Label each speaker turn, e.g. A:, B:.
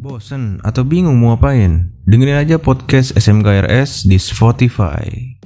A: Bosen atau bingung mau ngapain? Dengerin aja podcast SMKRS di Spotify.